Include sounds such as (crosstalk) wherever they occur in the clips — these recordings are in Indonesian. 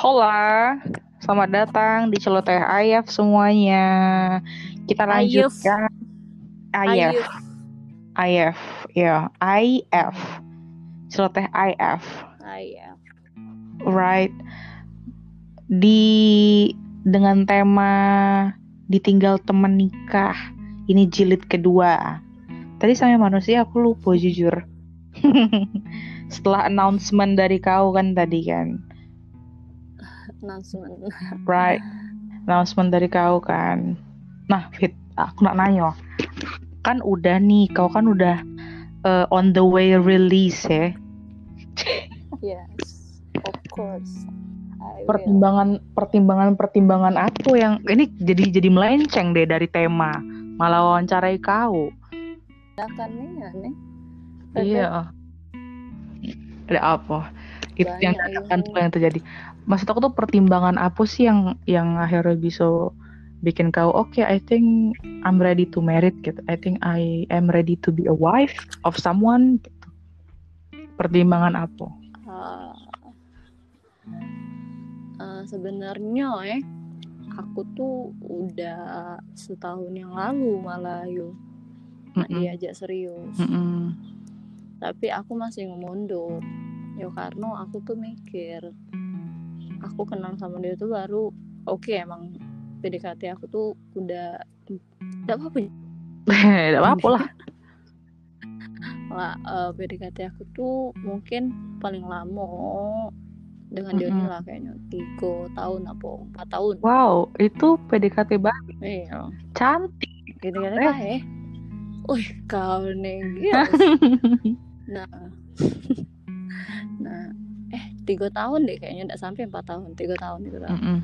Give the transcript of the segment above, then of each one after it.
Hola, selamat datang di Celoteh Ayaf semuanya. Kita lanjutkan Ayaf. Ayaf, ya, IF, Celoteh IF, Ayah. right? Di dengan tema ditinggal teman nikah. Ini jilid kedua. Tadi sama manusia aku lupa jujur. (laughs) Setelah announcement dari kau kan tadi kan. Announcement. Right. Announcement dari kau kan. Nah, Fit, aku nak nanya. Kan udah nih, kau kan udah uh, on the way release ya. Yes. Of course. I will. Pertimbangan pertimbangan pertimbangan apa yang ini jadi jadi melenceng deh dari tema. Malah wawancarai kau. Kan nih aneh. Iya. Ada apa? Itu yang Banyak, tuh yang terjadi. Maksud aku tuh pertimbangan apa sih yang yang akhirnya bisa bikin kau oke I think I'm ready to married gitu. I think I am ready to be a wife of someone gitu. Pertimbangan apa? Ah. Ah, sebenarnya eh aku tuh udah setahun yang lalu malah yuk nak Mm-mm. diajak serius Mm-mm. tapi aku masih ngemundur ya karena aku tuh mikir aku kenal sama dia tuh baru oke emang PDKT aku tuh udah tidak apa-apa (laughs) Tidak apa-apa lah. (laughs) lah eh, PDKT aku tuh mungkin paling lama dengan dia Mm-mm. lah kayaknya tiga tahun apa empat tahun Wow, itu PDKT banget. iya Cantik. PDKT lah eh Wih kau nih (laughs) nah nah tiga tahun deh kayaknya udah sampai empat tahun tiga tahun tiga tahun Mm-mm.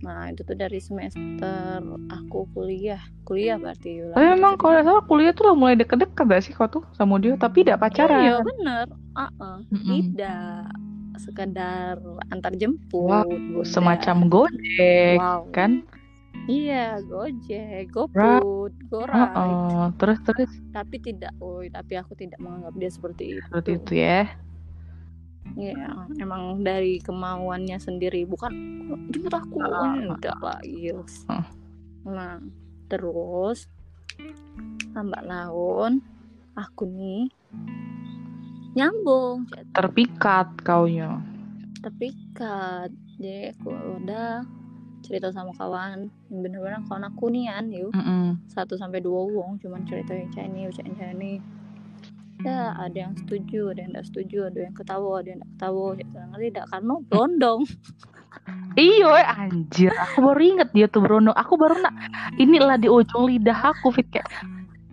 nah itu tuh dari semester aku kuliah kuliah berarti ulang Tapi dari memang kalau salah kuliah tuh udah mulai deket-deket gak sih kau tuh sama dia? Tapi tidak pacaran. iya bener ah ah. Mm-mm. tidak sekedar antar jemput Wow, bunda. Semacam gojek wow kan? iya gojek goput goride Oh, terus terus tapi tidak woi tapi aku tidak menganggap dia seperti itu seperti itu ya. Iya, emang dari kemauannya sendiri, bukan "Oh, jemput aku, Ah, udah lah, yes. Ah. Nah, terus lambat laun aku nih nyambung, Terpikat kaunya. terpikat. Jadi aku udah cerita sama kawan, yang bener-bener kawan aku nih kan, yuk Mm-mm. satu sampai dua wong, cuman cerita yang cah ini, Ya, ada yang setuju, ada yang tidak setuju, ada yang ketawa, ada yang tidak ketawa, ngerti tidak karena blondong. (laughs) Iyo, eh, anjir. Aku baru inget dia tuh Brono. Aku baru nak inilah di ujung lidah aku fit kayak.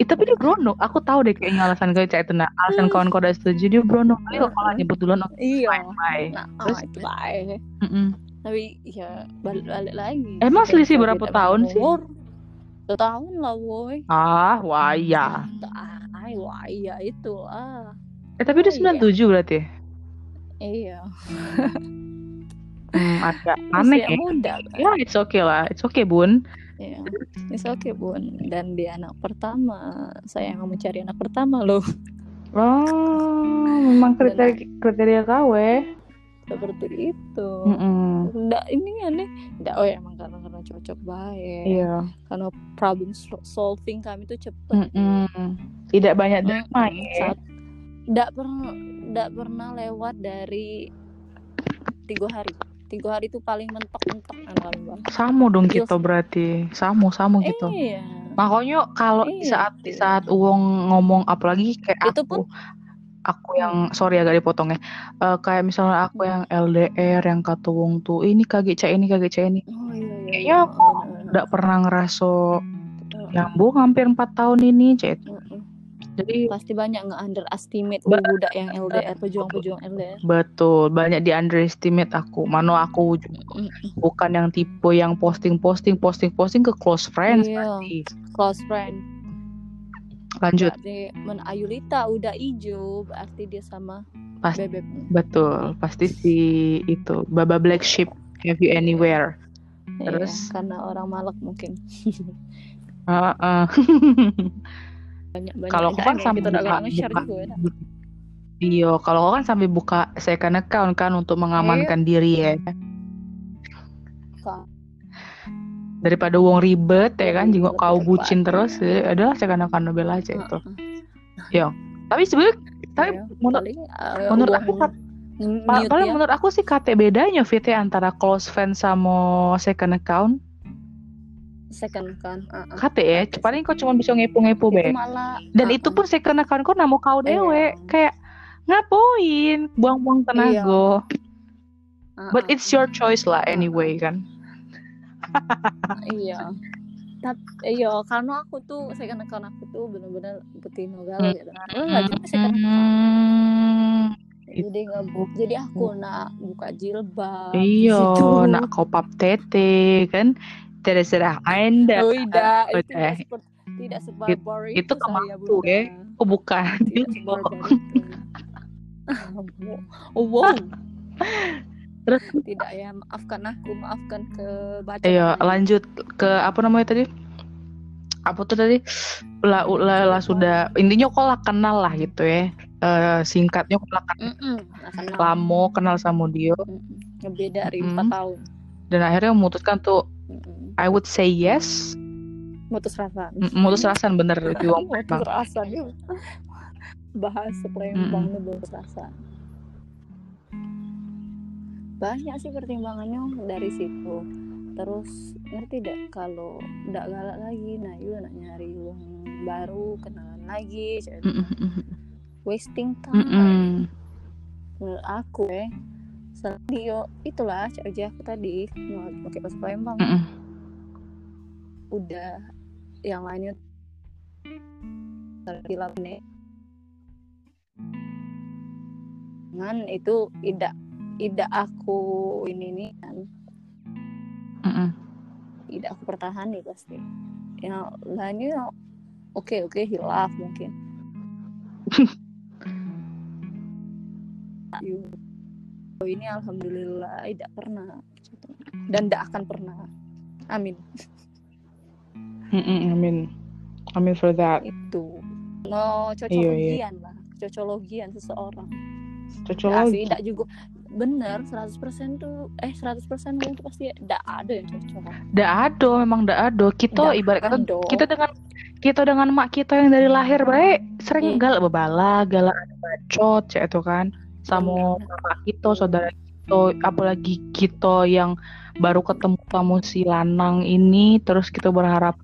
Eh, tapi dia Brono. Aku tahu deh kayaknya alasan kau cak itu nah. Alasan kawan kau udah setuju dia Brono. Ayo kalau nyebut duluan oke Iya. bye. Nah, Terus? itu baik. Mm-mm. Tapi ya balik-balik lagi. Emang Setelah selisih berapa tahun sih? tahun lah, woi. Ah, wah iya. Ay, wah iya itu ah. Eh tapi dia Oh, iya. 97 berarti. Iya. Hmm, agak aneh ya. muda kan. Ya, it's okay lah. It's okay, Bun. Iya. It's okay, Bun. Dan dia anak pertama. Saya yang mencari anak pertama loh. Oh, memang kriteria kriteria kau eh. Seperti itu. Mm-mm. Nggak ini aneh. Nggak, oh ya emang karena karena cocok baik. Iya. Karena problem sol- solving kami tuh cepet. Mm-mm. Tidak banyak drama ya. Saat tidak pernah tidak pernah lewat dari tiga hari. Tiga hari itu paling mentok-mentok kan Bang. Samu dong kita berarti. Samu, samu gitu. Iya. Makanya kalau Iya, saat saat Uwong ngomong apalagi kayak Itu aku aku yang sorry agak dipotong ya. Eh, kayak misalnya aku yang LDR yang kata Wong tuh ini kaget cak ini kaget cak ini. Oh iya iya. Kayaknya iya, aku benar-benar. Udah pernah ngerasa Heeh. nyambung hampir 4 tahun ini cek. Heeh. Jadi Pasti banyak nggak underestimate budak yang LDR pejuang-pejuang LDR. betul banyak di underestimate aku. Mano aku bukan yang tipe yang posting-posting posting-posting ke close friends Iya. pasti. Close friend. Lanjut. Berarti men Ayulita udah hijau, berarti dia sama Pasti bebek. betul, pasti si itu Baba Black Sheep have you anywhere. Iya, Terus? karena orang Malak mungkin. (laughs) (laughs) Banyak banyak Kalau aku kan udah buka, buka, ya. Iya, kalau aku kan sampai buka second account kan untuk mengamankan diri ya. Daripada wong ribet ya kan Ribet jenguk kau bucin terus ya. ya adalah cek anak Nobel aja itu. Heeh. tapi sebenarnya tapi Ya, menurut eh, menurut uang aku paling ya. menurut aku sih kate bedanya Fit ya antara close friend sama second account. Second kan Heeh. kate ya paling kau cuma bisa ngepo-ngepo be. malah dan itu pun second account kau namo kau Iya. dewe. Kayak ngapain buang-buang tenaga. But it's your choice lah anyway kan (laughs) iya. Tapi iya karena aku tuh second account aku tuh bener-bener betina galau gitu. Lu nggak juga second account? Hmm, jadi nggak jadi aku nak buka jilbab Iya, nak kau pap tete kan? Terserah anda. oh tidak. Itu Udah. tidak seperti tidak sebarbar itu, itu saya kemampu, ya. Oh bukan. tidak sebarbar itu. (laughs) Oh wow (laughs) Terus tidak ya maafkan aku maafkan ke baca Iya, lanjut ke apa namanya tadi? Apa tuh tadi? Lah, lah, lah sudah intinya kok lah kenal lah gitu ya. Eh, singkatnya kok lah kenal. kenal lamo kenal sama dia ngebeda dari Mm-mm. empat tahun dan akhirnya memutuskan tuh Mm-mm. I would say yes. mutus rasa M- Mutus rasan bener (laughs) di mutus rasa dia bahasa Palembang nih mutus rasa banyak sih pertimbangannya dari situ terus ngerti tidak kalau ndak galak lagi nah yuk nak nyari uang baru kenalan lagi. Mm, mm, mm, wasting mm, time mm. menurut aku eh dia itulah aja aku tadi mau pakai bahasa Palembang Mm, mm. udah yang lainnya terkilap nih dengan itu tidak tidak aku ini nih kan Mm, mm. tidak aku pertahani pasti yang lainnya oke oke hilaf mungkin. (laughs) Oh, ini alhamdulillah tidak pernah dan tidak akan pernah amin Mm, mm, Amin. Amin for that. itu no Iya, cocologian lah cocologian seseorang lagi. tidak juga bener 100% tuh eh 100% itu pasti tidak ada yang cocok Nggak ada, memang nggak ada. Kita Nggak ibarat kata ada. kita dengan kita dengan mak kita yang dari lahir baik sering Hmm. galak bebala, galak bacot, cek itu kan. Sama Bener. kakak kita, saudara kita, apalagi kita yang baru ketemu kamu si lanang ini, terus kita berharap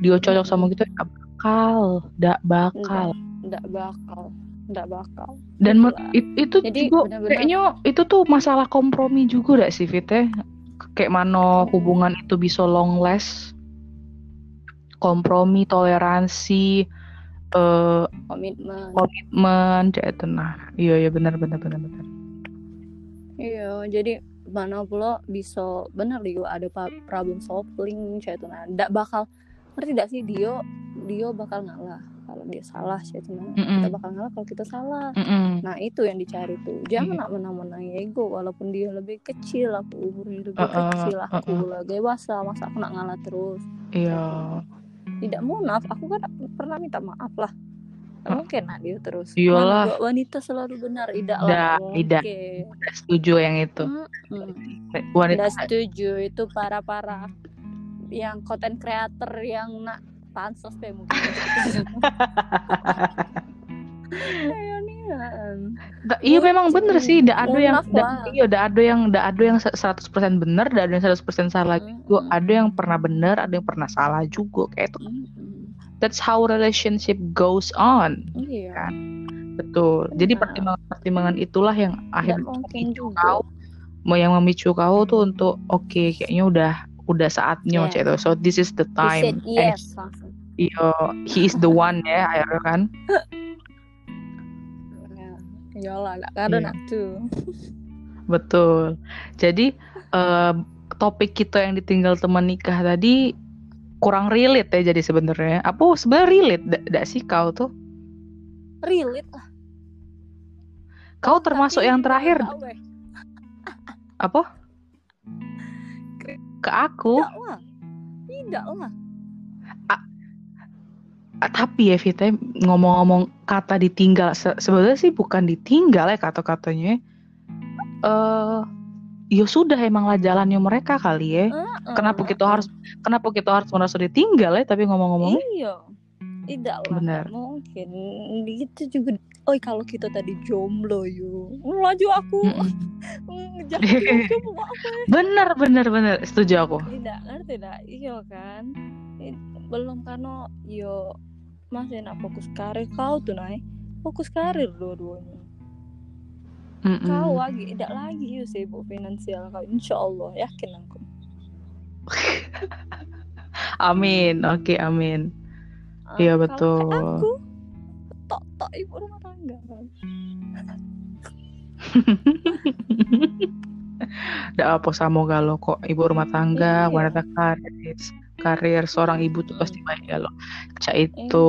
dia cocok sama kita, nggak bakal, nggak bakal. tidak bakal tidak bakal Dan Itulah. it- itu Jadi juga benar-benar- kayaknya itu tuh masalah kompromi juga gak sih Fit ya? Kayak mana Hmm. hubungan itu bisa long last, kompromi, toleransi, eh komitmen komitmen, kayak itu nah. Iya iya benar benar benar benar. iya jadi mana pula bisa bener dia ada problem solving cah itu nah tidak bakal ngerti tidak sih dia dia bakal ngalah kalau dia salah cah itu nah Mm-mm. kita bakal ngalah kalau kita salah Mm-mm. Nah itu yang dicari tuh Jangan nak menang-menang ego Walaupun dia lebih kecil Aku umurnya lebih Uh-uh, kecil Aku uh-uh. lah dewasa Masa aku nak ngalah terus Iya. Tidak maaf Aku kan pernah minta maaf lah Uh. Mungkin nak dia terus Iyalah. Wanita selalu benar Tidak lah tidak. Udah setuju yang itu. Mm-mm. Wanita Tidak setuju Itu para-para Yang konten creator Yang nak pansos deh mungkin Da- iya memang bener sih, ndak ada Mohon yang lah. iya ndak ada yang ndak ada yang 100% benar, ndak ada yang 100% salah juga. Mm-mm. Ada yang pernah benar, ada yang pernah salah juga. Kayak itu. Mm-mm. That's how relationship goes on. Iya Betul. Jadi Nah. pertimbangan-pertimbangan itulah yang akhirnya mungkin memicu juga. kau mau yang memicu kau tuh untuk oke kayaknya udah udah saatnya Yeah. itu. So this is the He time. said yes langsung. And he is the one ya akhirnya kan. Ya, nggak ada Iya. nak tuh. Betul. Jadi eh, topik kita yang ditinggal teman nikah tadi kurang relate ya jadi sebenarnya. Apa sebenarnya relate tidak sih kau tuh? Relate lah. Kau termasuk Tapi yang terakhir weh. apa? Ke aku. Tidak lah. Tidak lah. Ah, tapi ya Vita ngomong-ngomong kata ditinggal se- sebenarnya sih bukan ditinggal ya kata-katanya. Eh ya sudah emanglah jalannya mereka kali ya. Eh, Heeh, kenapa kita harus kenapa kita harus merasa ditinggal ya tapi ngomong-ngomong Iya. Tidak lah, nggak mungkin. Itu juga. Oh, kalau kita tadi jomblo yo, laju aku yang jomblo apa ya? bener bener bener setuju aku Tidak ngerti dah, iya kan? Belum karena yo masih nak fokus karir kau tuh naik fokus karir dua-duanya. Mm-mm. Kau lagi tidak lagi yo sibuk finansial kau, insya Allah yakin aku. (laughs) amin oke amin Ah, Iya, kalau betul. kayak aku tok tok ibu rumah tangga kan. Tidak (laughs) apa sama galau kok ibu rumah tangga, Iya. wanita karir, karir seorang ibu tuh pasti baik galau. Cak Iya. itu.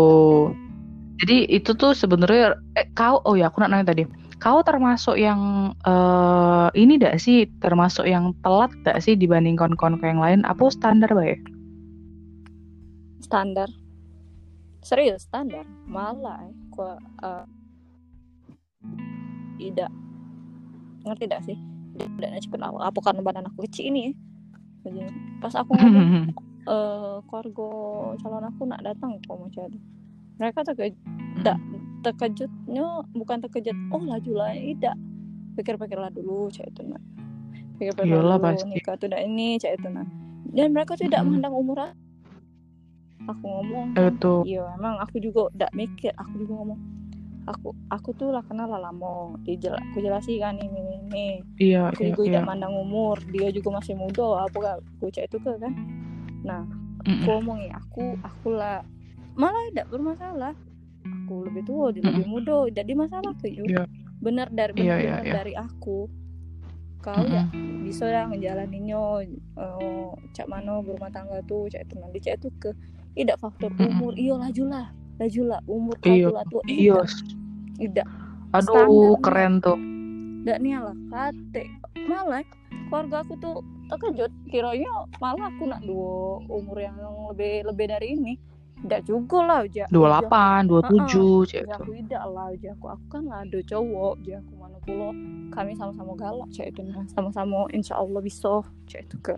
Jadi itu tuh sebenarnya eh, kau oh ya aku nak nanya tadi. Kau termasuk yang eh ini dak sih termasuk yang telat dak sih dibanding kau yang lain? Apa standar baik? Standar. Serius standar. Malah eh, gua eh, tidak ngerti tidak sih? Tidak cepet apa, apa karena badan aku kecil ini ya. Pas aku ngomong (laughs) eh keluarga calon aku nak datang kok mau jadi mereka terkejut tidak terkejutnya bukan terkejut oh laju lah tidak pikir-pikirlah dulu cak itu nak pikir-pikir Iyalah, dulu pasti. nikah tuh ini cak itu nak dan mereka tidak Mm-mm. memandang umur aku. Aku ngomong Eh, kan, Itu. iya emang aku juga tidak mikir aku juga ngomong aku aku tuh lah kenal lah lama dijel aku jelasin kan ini ini, ini Iya, aku iya, juga iya. tidak mandang umur dia juga masih muda apa gak aku cak itu ke kan nah Mm-mm. aku ngomong ya aku aku lah malah tidak bermasalah aku lebih tua dia lebih muda tidak di masalah ke you Iya. benar dari Iya, benar, iya, benar iya. dari aku kau ya Mm-mm. bisa ya ngejalaninnya eh, cak mana berumah tangga tuh cak itu nanti cak itu ke tidak faktor umur. Iyo laju lah laju lah umur kau Iya, Iya. tidak. Aduh, Standar, keren tuh. tidak nih lah kate. Malah keluarga aku tuh terkejut kiranya malah aku nak dua umur yang lebih lebih dari ini. Tidak juga lah ja 28, 27, cek ja itu. aku tidak lah ja aku aku kan nggak ada cowok. Ja aku mana pulau kami sama-sama galak cek itu nah. Sama-sama insya Allah bisa cek itu ke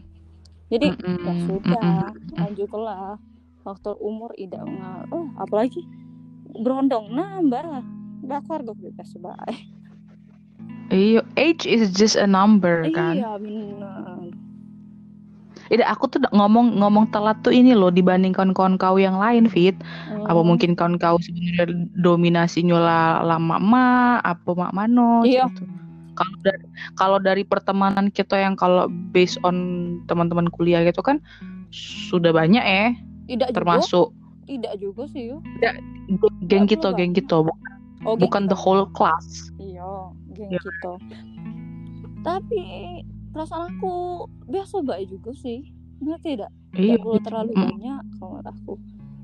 jadi Mm-mm, ya sudah mm-mm. lanjutlah faktor umur tidak nggak oh apalagi berondong nambah bah keluarga bebas baik Iya, age is just a number kan. iya benar Tidak, aku tuh ngomong ngomong telat tuh ini loh dibanding kawan-kawan kau yang lain, Fit. Apa Hmm. mungkin kawan kau sebenarnya dominasinya lah lama ma, apa mak mano Iya. gitu. Kalau dari kalau dari pertemanan kita yang kalau based on teman-teman kuliah gitu kan sudah banyak eh, tidak juga termasuk tidak juga sih yuk geng Nggak kita, geng kita, oh, geng bukan kita. the whole class. iya geng Iya. kita tapi perasaan aku biasa baik juga sih ngerti tidak Iya. tidak terlalu Mm. banyak kalau aku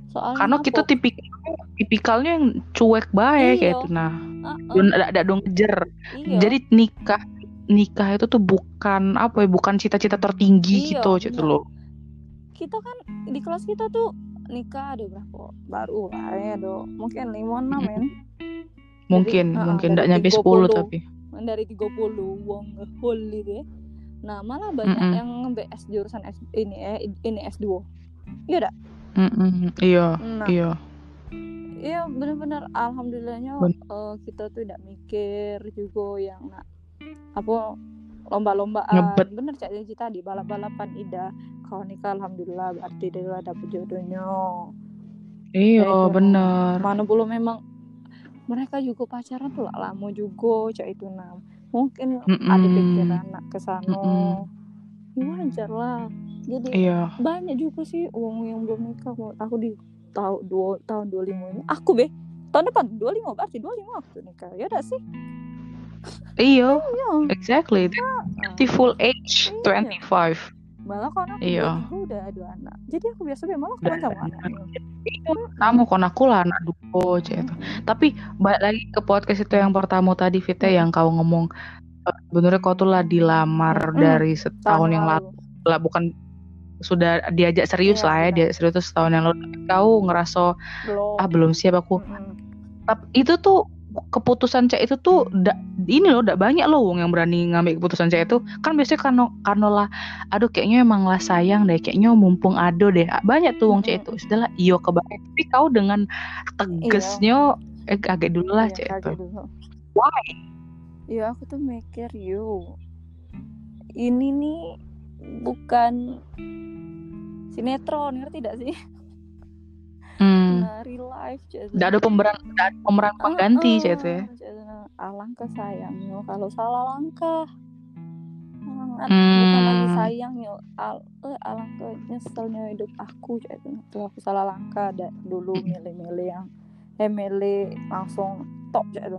soalnya Karena apa? kita tipikal tipikalnya yang cuek baik Iya. gitu. Nah, Ah, ah, ada dong ngejer. iya. Jadi nikah nikah itu tuh bukan apa ya, bukan cita-cita tertinggi Iya, gitu gitu loh. kita kan di kelas kita tuh nikah ada berapa? Baru lah ya do mungkin lima enam ya. Mungkin ah, mungkin dari enggak nyampe 10 30. tapi. dari 30 uang whole gitu ya. Nah malah banyak Mm-mm. yang BS jurusan S, ini eh ini S2 iya dak iya, nah. iya. Iya benar-benar. Alhamdulillahnya Ben- eh, kita tuh tidak mikir juga yang nak apa lomba-lombaan. Ngebet. bener cak Janji tadi balap-balapan ida kalau nikah alhamdulillah berarti dia udah dapet jodohnya Iya, gitu. bener. mana belum memang mereka juga pacaran tuh lah lama juga cak itu nam mungkin ada Mm-mm. pikiran nak ke sana Mm-mm. ya wajar lah jadi Iya. banyak juga sih uang yang belum nikah aku di tahun dua tahun 25 ini aku be tahun depan 25 berarti 25 aku nikah ya udah sih Iya, iya exactly. Ah, The full age Iya. 25. Malah aku Iya. 23 udah ada anak. Jadi aku biasa be malah kawan sama anaknya Kamu kon aku lah anak duko cek itu. Tapi balik lagi ke podcast itu yang pertama tadi Vita yang kau ngomong eh, sebenarnya kau tuh lah dilamar Mm-mm. dari setahun yang lalu. Lah bukan sudah diajak serius Iya, lah ya diajak serius tuh setahun yang lalu. Kau ngerasa belum. Ah belum siap aku. Mm-mm. tapi itu tuh keputusan cek itu tuh da, ini loh udah banyak loh wong yang berani ngambil keputusan cek itu. Kan biasanya karena karena lah aduh kayaknya emang lah sayang deh kayaknya mumpung ado deh. Banyak tuh wong cek itu. Sudahlah iyo kebayang. Tapi kau dengan tegesnya eh agak dulu lah Iya, cek itu. kaget dulu. why? Ya aku tuh mikir yuk ini nih bukan sinetron ngerti tidak sih? Hmm. Real life. Nggak ada pemeran nggak ada pemeran pengganti cek itu ya Alangkah sayangnya kalau salah langkah. Sangat bukan lagi Hmm. sayang yo al eh, alangkah nyeselnya hidup aku itu. Tuh aku salah langkah da, dulu milih-milih yang eh milih langsung top itu.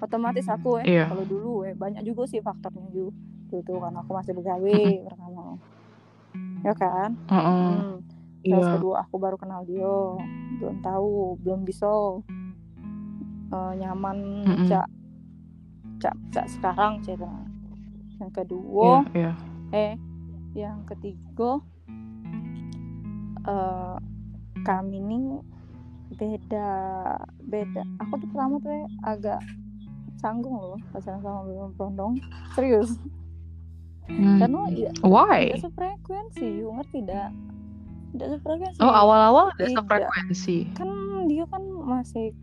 Otomatis aku eh Iya. kalau dulu eh banyak juga sih faktornya juga. Tuh kan aku masih begawe pertama. Ya kan? Heeh. Hmm. Terus iya kedua aku baru kenal dia, belum tahu, belum bisa eh, nyaman Mm-mm. cak cak cak sekarang cak Yang kedua, iya eh yang ketiga eh kami nih beda beda. Aku tuh pertama tuh agak canggung loh pacaran sama Bimo Brondong. Serius. Hmm. Karena ya, why tidak sefrekuensi, you ngerti tidak? Tidak sefrekuensi. oh awal-awal Tidak. sefrekuensi. Kan dia kan masih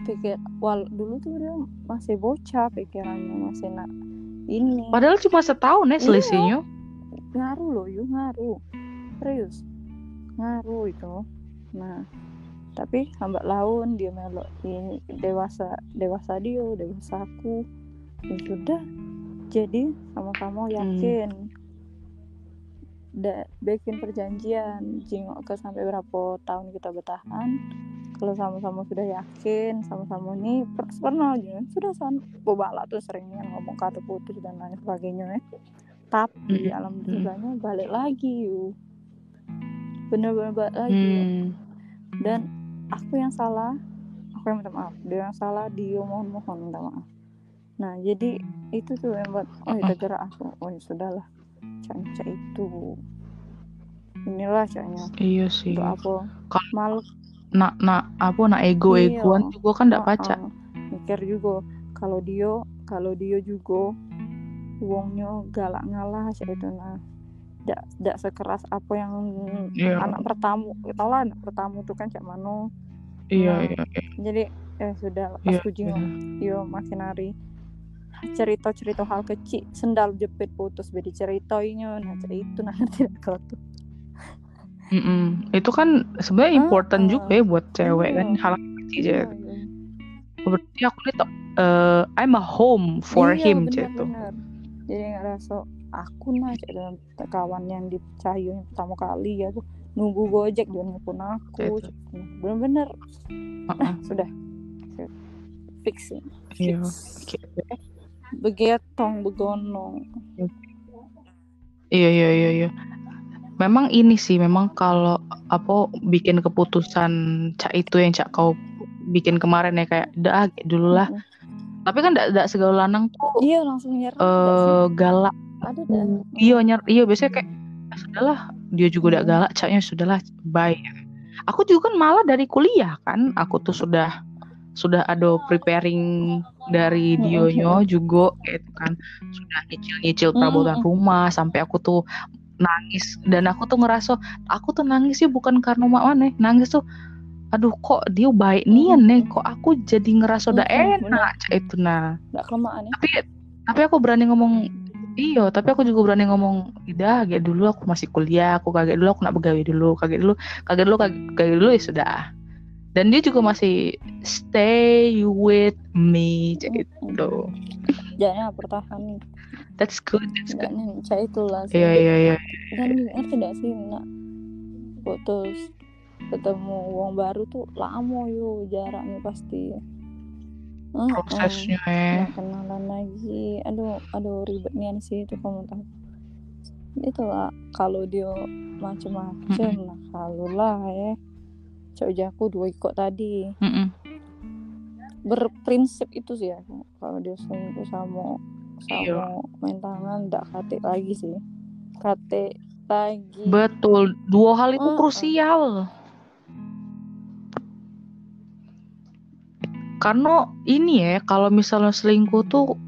pikir wal dulu tuh dia masih bocah pikirannya masih nak ini. Padahal cuma setahun ya Iya. selisihnya. Ngaruh loh yuk ngaruh. Serius. Ngaruh itu. Nah tapi lambat laun dia melok ini dewasa dewasa dia dewasa aku. Ya sudah jadi sama-sama yakin da, bikin perjanjian jingok ke sampai berapa tahun kita bertahan. Kalau sama-sama sudah yakin sama-sama nih per, pernah aja sudah san bobala tuh sering kan ngomong kata putus dan lain sebagainya ya. Tapi Hmm, alhamdulillahnya balik lagi yuk bener-bener balik lagi hmm. dan aku yang salah aku yang minta maaf. Dia yang salah dia mohon mohon minta maaf. Nah jadi itu tuh yang buat oh ya tergerak aku. Oh ya sudahlah caca itu. Inilah caknya iya sih. Untuk apa? Kalau- malu. nak nak apa nak ego egoan Iya. juga kan ndak paca Heeh. mikir juga kalau dia kalau dia juga wongnya galak ngalah cak itu nah. Tidak tidak sekeras apa yang Iya. anak pertama tau lah anak pertama tuh kan cak mano. Iya Nah, iya iya. jadi eh sudah pas iya, aku jingok iya. yo makin hari cerita cerita hal kecil sendal jepit putus beda ceritanya nah cerita itu nah tidak kalau tuh Mm-mm. itu kan sebenarnya Ah, important ah. juga ya buat cewek Iya. kan hal kecil Iya, iya. berarti aku to- eh, I'm a home for Iya, him bener, tuh bener. jadi nggak rasa aku nah dengan kawan yang yang pertama kali ya tuh nunggu gojek dia nelfon aku Itu. cek. Nah, bener-bener Heeh. sudah fix ya. Iya. Fix. Oke. Begetong begonong Iya iya iya iya. Memang ini sih memang kalau apa bikin keputusan cak itu yang cak kau bikin kemarin ya kayak dah dulu lah. Mm-mm. Tapi kan tidak segala lanang tuh iya langsung nyerah eh galak. ada Iya nyer iya biasanya kayak "Ah, sudahlah dia juga udah galak caknya sudahlah bye. Aku juga kan malah dari kuliah kan aku tuh sudah sudah ada preparing dari dionyo juga gitu kan. Sudah nyicil-nyicil perabotan rumah sampai aku tuh nangis. Dan aku tuh ngerasa aku tuh nangis sih bukan karena mak mana nangis tuh aduh kok dia baik nian nih kok aku jadi ngerasa udah enak itu nah. Nggak kelamaan ya. Tapi tapi aku berani ngomong iya tapi aku juga berani ngomong tidak kaget dulu aku masih kuliah aku kaget dulu aku nak begawe dulu kaget dulu kaget dulu kaget, kaget dulu ya sudah dan dia juga masih stay with me cak itu jangan pertahanin that's good that's good. Saya itulah iya iya iya. Dan ngerti tidak sih nak? Putus ketemu uang baru tuh lama yo. Jaraknya pasti. Heeh. prosesnya ya. Nggak kenalan lagi. Aduh aduh ribet nih sih itu kamu tahu. Itu lah kalau dia macem-macem nah kalau lah ya cowok aku dua ikut tadi Mm-mm. berprinsip itu sih aku kalau dia selingkuh sama sama Iya. main tangan ndak kate lagi sih kate lagi betul dua hal itu Mm-mm. krusial karena ini ya kalau misalnya selingkuh tuh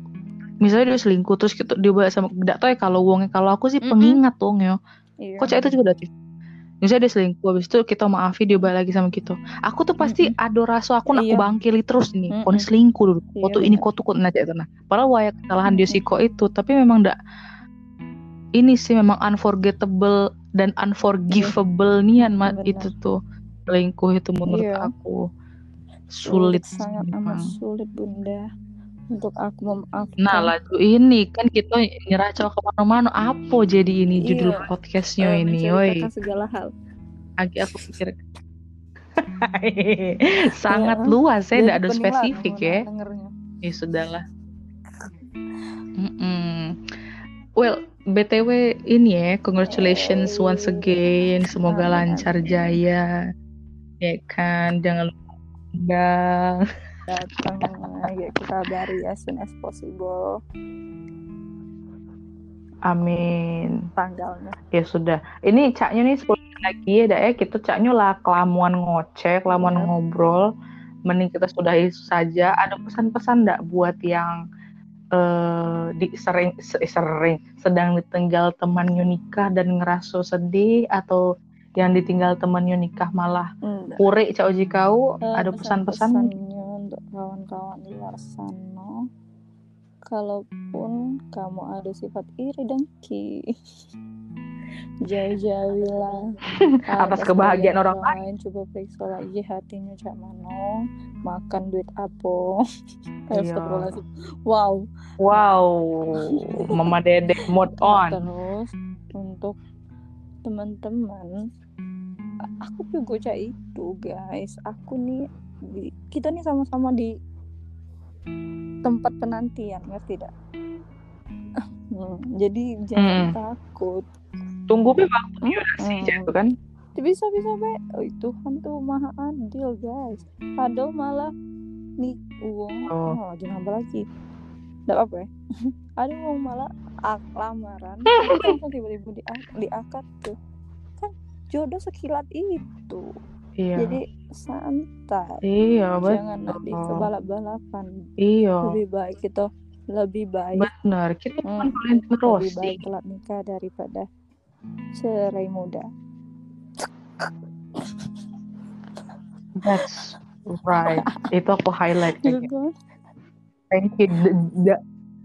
misalnya dia selingkuh terus gitu dia sama tidak tahu ya kalau wongnya kalau aku sih pengingat wong ya Iya. kok cak itu juga udah misalnya dia selingkuh habis itu kita maafi dia balik lagi sama kita. Aku tuh pasti ada rasa aku nak Iya. bangkili terus nih. Ini Mm-mm. selingkuh dulu. Iya, kok tuh ini tuh kok nah nah padahal wayak kesalahan dia Mm-mm. sih kok itu tapi memang ndak. Ini sih memang unforgettable dan unforgivable nian ma- Benar. itu tuh selingkuh itu menurut Iya. aku. Sulit sangat amat sulit bunda untuk aku memaafkan Nah, lagu ini kan kita nyeracau ke mana-mana. Apa jadi ini judul Iya. podcastnya Eh, ini, woi? segala hal Lagi aku pikir. (laughs) Sangat Iya. luas, saya Jadi tidak ada spesifik ya. dengernya. Ya sudahlah. Mm-mm. Well, btw ini ya, congratulations once again. Semoga lancar jaya. Ya kan, jangan lupa undang. Datang ya aku kabari as soon as possible Amin. tanggalnya Ya sudah. Ini caknya nih 10 menit lagi ya, dak ya. Kita caknya lah kelamuan ngoceh, kelamuan Iya. ngobrol. Mending kita sudahi saja. Ada pesan-pesan ndak buat yang eh di sering se- sering sedang ditinggal temannya nikah dan ngerasa sedih atau yang ditinggal temannya nikah malah Enggak. kure cak uji kau Eh, ada pesan-pesan kawan-kawan di luar sana kalaupun kamu ada sifat iri dengki. (laughs) Jauh-jauhilah (laughs) Atas kebahagiaan orang lain. coba periksa lagi hatinya cak mano. Makan duit apa (laughs) Iya. wow. Wow. Mama dede mode on. terus untuk teman-teman aku juga cak itu guys. Aku nih kita nih sama-sama di tempat penantian ngerti tidak (laughs) Hmm, jadi jangan Hmm. takut. Tunggu be waktunya sih Hmm. gitu kan? Bisa bisa be. Oh, Tuhan tuh maha adil guys. Ada malah nih uang. Oh. oh. lagi nambah lagi. Tidak apa ya. (laughs) Ada uang malah ak lamaran. (laughs) Langsung tiba-tiba di diakad tuh? Kan jodoh sekilat itu iya. Jadi santai. Iya jangan betul. nanti kebalap-balapan iya. Lebih baik kita lebih baik. Benar. Kita Hmm. Valentino lebih Rossi baik telat nikah daripada cerai muda. That's right. Itu aku highlight gitu. Thank you.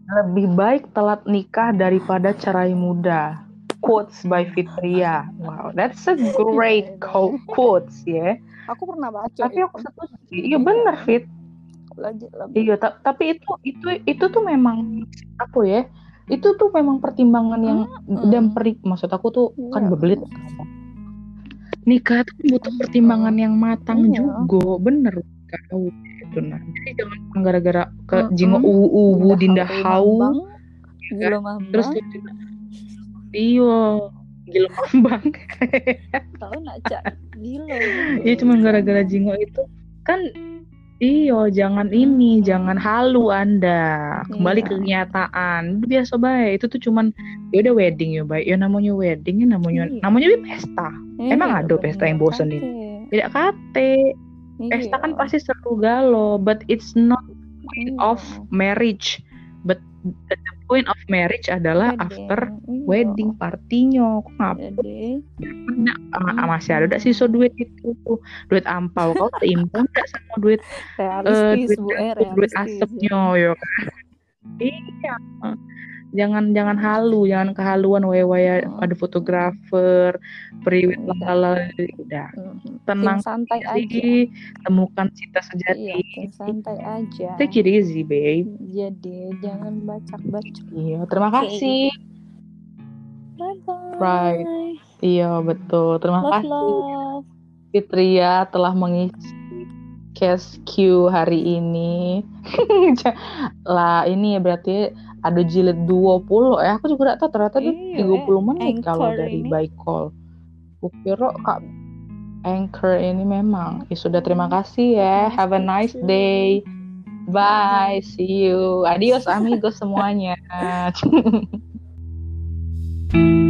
Lebih baik telat nikah daripada cerai muda quotes by Fitria wow that's a great (laughs) quotes ya aku pernah baca tapi aku setuju sih. iya bener Fit lagi Iya, ta- tapi itu itu itu tuh memang apa ya? Itu tuh memang pertimbangan yang Mm-mm. dan peri maksud aku tuh kan Iya. bebelit. Nikah tuh butuh pertimbangan yang matang Iya. juga, bener kau itu nah. Jadi jangan gara-gara ke Mm-mm. jingo uwu dinda Hau gila mambang terus iya gila mambang. tahu nak cak gila Iya cuma gara-gara jingo itu kan Iyo, jangan ini, jangan halu Anda. Kembali Iya. ke kenyataan. Itu biasa baik. Itu tuh cuman ya udah wedding ya baik. Ya namanya wedding, ya namanya Iya. namanya bi pesta. Emang ada pesta yang bosen ini? Tidak kate. Pesta kan pasti seru galau, but it's not point Iya. of marriage. But the point of marriage adalah after wedding partinya. Kok ngapa? jadi Ah, ah, masih ada gak sisa duit itu? Duit ampau. Kau terimbang gak sama duit realistis duit, bu eh duit asapnya ya kan? Iya jangan jangan halu jangan kehaluan waya waya Hmm. ada fotografer priwet Udah. lalala udah. Mhm. tenang santai aja jadi temukan cita iya sejati tim santai aja. Take it easy babe. Jadi jangan bacak-bacak. Iya terima kasih. Bye bye Right. iya betul. Terima love kasih. love. Fitria telah mengisi cast Q hari ini. (laughs) lah ini ya berarti ada jilid 20 ya. Aku juga gak tahu ternyata tuh Iya, 30 menit kalau dari ini. by call. Kukira Kak Anchor ini memang. Ya sudah terima kasih ya. Have a nice day. Bye. See you. Adios amigos semuanya. (laughs)